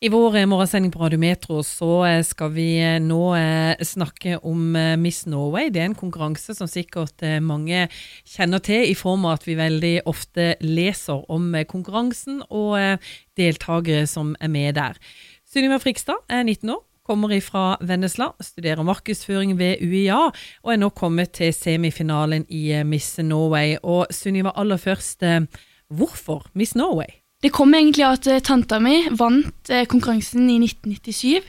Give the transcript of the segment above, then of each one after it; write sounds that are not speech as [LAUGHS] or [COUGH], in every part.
I vår eh, morgensending på Radio Metro så eh, skal vi eh, nå snakke om Miss Norway. Det er en konkurranse som sikkert mange kjenner til, i form av at vi veldig ofte leser om konkurransen og deltakere som er med der. Sunniva Frikstad er 19 år, kommer fra Vennesla, studerer markedsføring ved UiA og er nå kommet til semifinalen i Miss Norway. Og Sunniva, aller først, hvorfor Miss Norway? Det kom egentlig av at eh, tanta mi vant eh, konkurransen i 1997.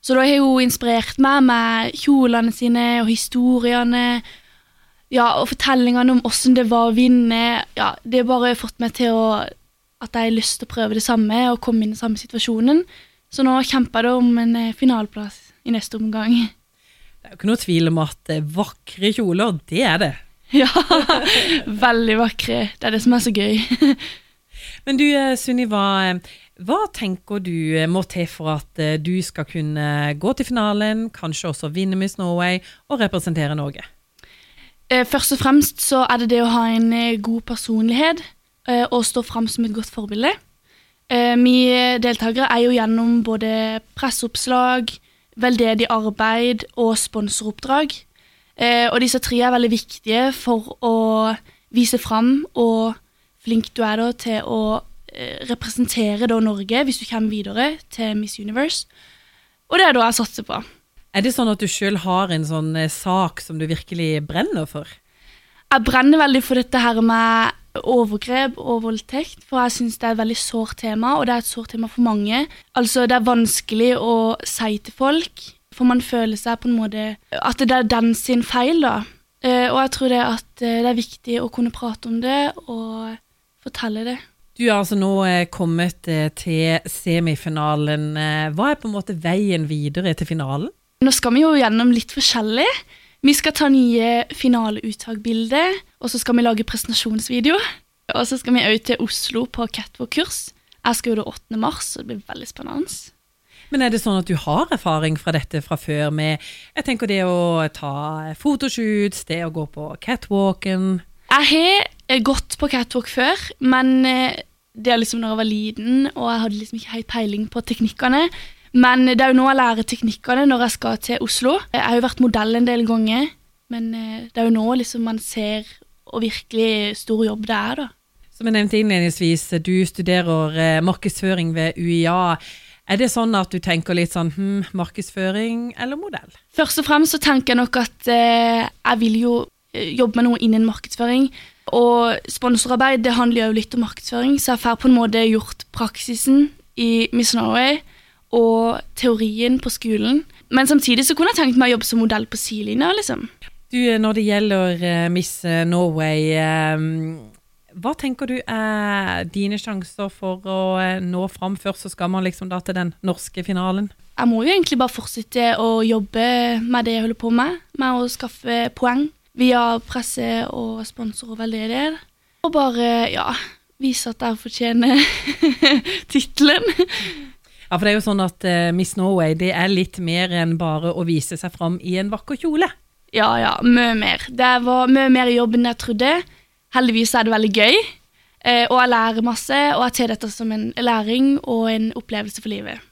Så da har hun inspirert meg med kjolene sine og historiene. Ja, og fortellingene om åssen det var å vinne. Ja, det har bare fått meg til å, at jeg har lyst til å prøve det samme og komme inn i den samme situasjonen. Så nå kjemper jeg om en eh, finaleplass i neste omgang. Det er jo ikke noe tvil om at vakre kjoler, det er det. [LAUGHS] Ja, veldig vakre. Det er det som er så gøy. [LAUGHS] Men du eh, Sunniva, eh, hva tenker du eh, må til for at du skal kunne gå til finalen, kanskje også vinne Miss Norway og representere Norge? Først og fremst så er det det å ha en god personlighet og stå fram som et godt forbilde. Vi deltakere er jo gjennom både presseoppslag, veldedig arbeid og sponsoroppdrag. Og disse tre er veldig viktige for å vise fram og flink du er da til å eh, representere da Norge hvis du kommer videre til Miss Universe. Og det er da jeg satser på. Er det sånn at du sjøl har en sånn eh, sak som du virkelig brenner for? Jeg brenner veldig for dette her med overgrep og voldtekt, for jeg syns det er et veldig sårt tema, og det er et sårt tema for mange. Altså, det er vanskelig å si til folk, for man føler seg på en måte At det er den sin feil, da. Eh, og jeg tror det at det er viktig å kunne prate om det, og fortelle det. Du har altså nå kommet eh, til semifinalen. Eh, hva er på en måte veien videre til finalen? Nå skal vi jo gjennom litt forskjellig. Vi skal ta nye finaleuttagbilder, og så skal vi lage presentasjonsvideo. Og så skal vi òg til Oslo på catwalk-kurs. Jeg skal jo det 8. mars, så det blir veldig spennende. Men er det sånn at du har erfaring fra dette fra før med jeg tenker det å ta fotoshoots, det å gå på catwalken? Jeg har gått på catwalk før, men eh, det er liksom når jeg var liten, og jeg hadde liksom ikke helt peiling på teknikkene. Men det er jo nå jeg lærer teknikkene når jeg skal til Oslo. Jeg har jo vært modell en del ganger, men eh, det er jo nå liksom man ser og virkelig stor jobb det er, da. Som jeg nevnte innledningsvis, du studerer eh, markedsføring ved UiA. Er det sånn at du tenker litt sånn hm, markedsføring eller modell? Først og fremst så tenker jeg nok at eh, jeg vil jo jobbe med noe innen markedsføring. Og sponsorarbeid det handler jo litt om markedsføring, så jeg får på en måte gjort praksisen i Miss Norway og teorien på skolen. Men samtidig så kunne jeg tenkt meg å jobbe som modell på sidelinja, liksom. Du, når det gjelder uh, Miss Norway, um, hva tenker du er dine sjanser for å nå fram? Først så skal man liksom da til den norske finalen. Jeg må jo egentlig bare fortsette å jobbe med det jeg holder på med, med å skaffe poeng via presse og sponsor og veldedighet. Og bare, ja, vise at jeg fortjener [LAUGHS] tittelen. Ja, for det er jo sånn at uh, Miss Norway det er litt mer enn bare å vise seg fram i en vakker kjole. Ja, ja, mye mer. Det var mye mer jobb enn jeg trodde. Heldigvis er det veldig gøy. Uh, og jeg lærer masse, og jeg tar dette som en læring og en opplevelse for livet.